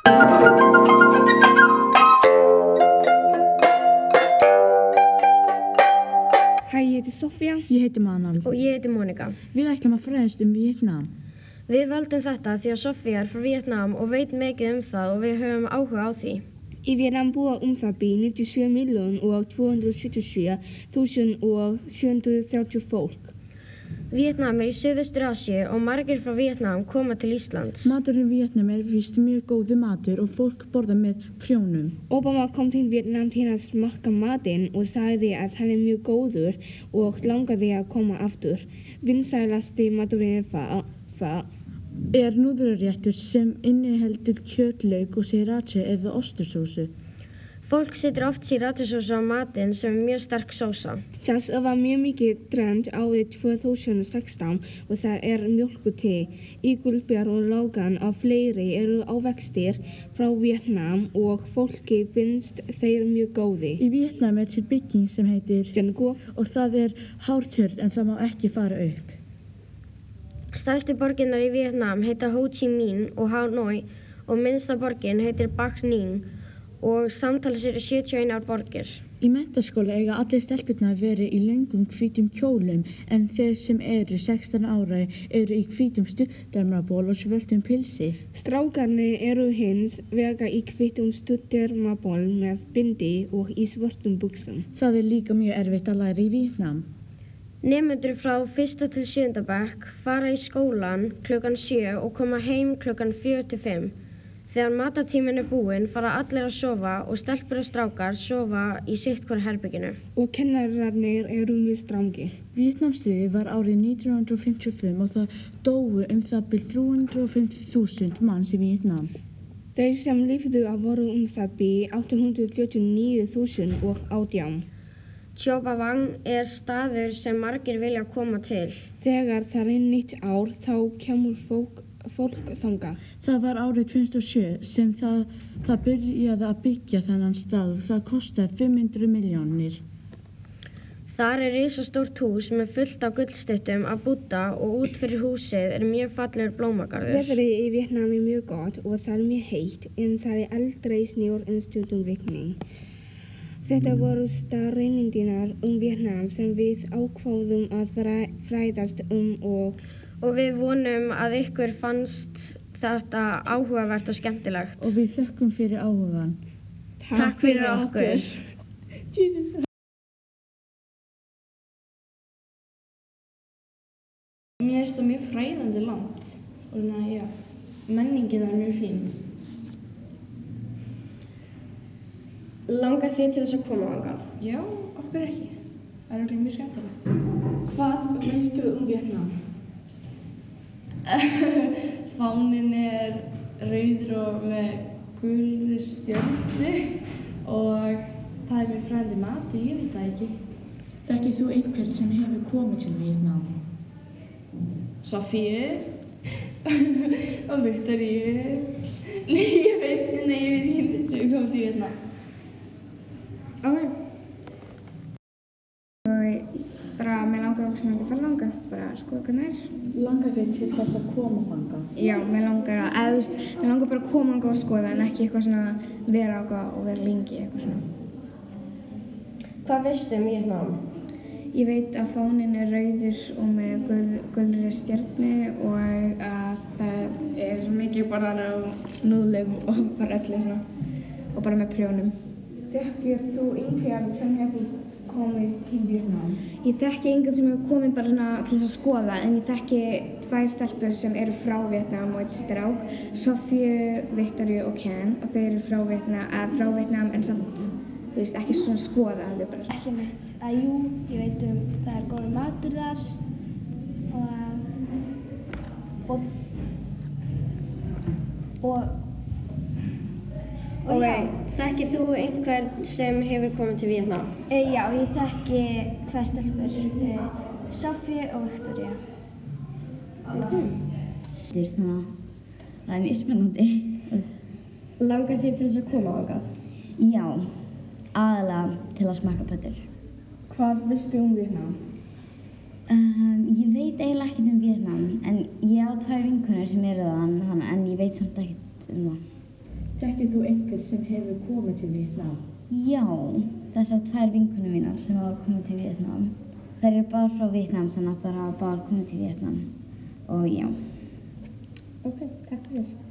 Hæ, ég heiti Sofía. Ég heiti Manal. Og ég heiti Mónika. Við ætlum að fræðast um Vietnam. Við valdum þetta því að Sofía er frá Vietnam og veit mikið um það og við höfum áhuga á því. Í Vietnam búa um það byrj 97 miljón og 277.730 fólk. Vietnam er í Suðustur Asíu og margir frá Vietnam koma til Íslands. Maturinn í Vietnam er vist mjög góðu matur og fólk borða með prjónum. Obama kom til Vietnam til að smakka matinn og sagði að hann er mjög góður og langaði að koma aftur. Vinsælasti maturinn var, var Er núðurréttur sem inniheldur kjötlaug og sriracha eða ostursósu. Fólk setur oft sriracha-sósa á matinn sem er mjög sterk sósa. Það var mjög mikið trend árið 2016 og það er mjölkuti. Ígulbjörn og Logan og fleiri eru ávextir frá Vietnam og fólki finnst þeir mjög góði. Í Vietnam er til bygging sem heitir Django og það er hártörð en það má ekki fara upp. Stærstu borginnar í Vietnam heita Ho Chi Minh og Hanoi og minnsta borgin heitir Bac Ninh og samtals eru 71 borgir. Í mentaskóla eiga allir stelpurnar að vera í löngum hvítum kjólum en þeir sem eru 16 ára eru í hvítum stuttarmaból og svörtum pilsi. Strákarnir eru hins vega í hvítum stuttermaból með bindi og í svörtum buksum. Það er líka mjög erfitt að læra í Vietnam. Nefnendur frá 1. til 7. bekk fara í skólan klukkan 7 og koma heim klukkan 4 til 5. Þegar matatíminn er búinn fara allir að sofa og stelpur og strákar sofa í sitt hver herbygginu. Og kennararnir eru mjög strangi. Vietnamstríði var árið 1955 og það dóu um það byrj 350.000 manns í Vietnam. Þeir sem lifðu að voru um það byrj 849.000 og átján. Choba Vang er staður sem margir vilja koma til. Þegar það er nýtt ár þá kemur fólk, fólk þanga. Það var árið 2007 sem það, það byrjaði að byggja þennan stað og það kostaði 500 miljónir. Þar er risastórt hús með fullt af gullstittum að búta og út fyrir húsið er mjög fallegur blómagarður. Veðrið í Vietnam er mjög gott og það er mjög heitt en það er aldrei snjór en stundum rigning. Þetta voru staðreinindinar um Vietnam sem við ákváðum að fræ- fræðast um og Og við vonum að ykkur fannst þetta áhugavert og skemmtilegt. Og við þökkum fyrir áhugan. Takk fyrir okkur. Mér finnst það mjög fræðandi land og svona, já, menningin er mjög fín. Langar þið til þess að koma ángað? Já, af hverju ekki? Það er örugglega mjög skemmtilegt. Hvað veistu um Vietnam? Fánin er rauður og með gulri stjörnu og það er mjög fræðandi mat og ég veit það ekki. Þekkir þú einhvern sem hefur komið til Vietnam? Sofíu og Viktoríu. Nei, ég veit, nei, ég veit ekki hvernig sem við komum til Vietnam. Og bara, mér langar okkur sem þetta fara þangað, bara að skoða hvernig það er. Langar þig til þess að koma þangað? Já, mér langar að, eða þú veist, mér langar bara að koma þangað og skoða en ekki eitthvað svona vera ákvað og vera lengi eitthvað svona. Hvað veistu um Vietnam? Ég veit að fánin er rauður og með gul, gulri stjörnu og að það er mikið bara á núðlum og bara öllu svona og bara með prjónum. Þekkir þú einhver sem hefur komið til Vietnam? Ég þekki engan sem hefur komið bara svona til þess að skoða en ég þekki tvær stelpur sem eru frá Vietnam og eitt strák, Sofju, Viktoríu og Ken og þau eru frá Vietnam, að frá Vietnam en samt, þú veist, ekki svona skoða, þau bara Ekki mitt. Að jú, ég veit um það er góður matur þar og og og Ok, já, þekkir þú einhvern sem hefur komið til Vietnam? e, já, ég þekki tvær stelpur, e, Sofía og Viktoría. Þetta er svona, það er mjög spennandi. Langar þið til þess að koma ángað? Já, aðalega til að smakka pötur. Hvað veistu um Vietnam? Um, ég veit eiginlega ekkert um Vietnam, en ég á tvær vinkunar sem eru þann, en ég veit samt ekkert um það. Þekkir þú einhver sem hefur komið til Vietnam? Já, þessar tvær vinkunum mínar sem hafa komið til Vietnam. Þær eru bara frá Vietnam þannig að þær hafa bara komið til Vietnam. Og já. Ok, takk fyrir.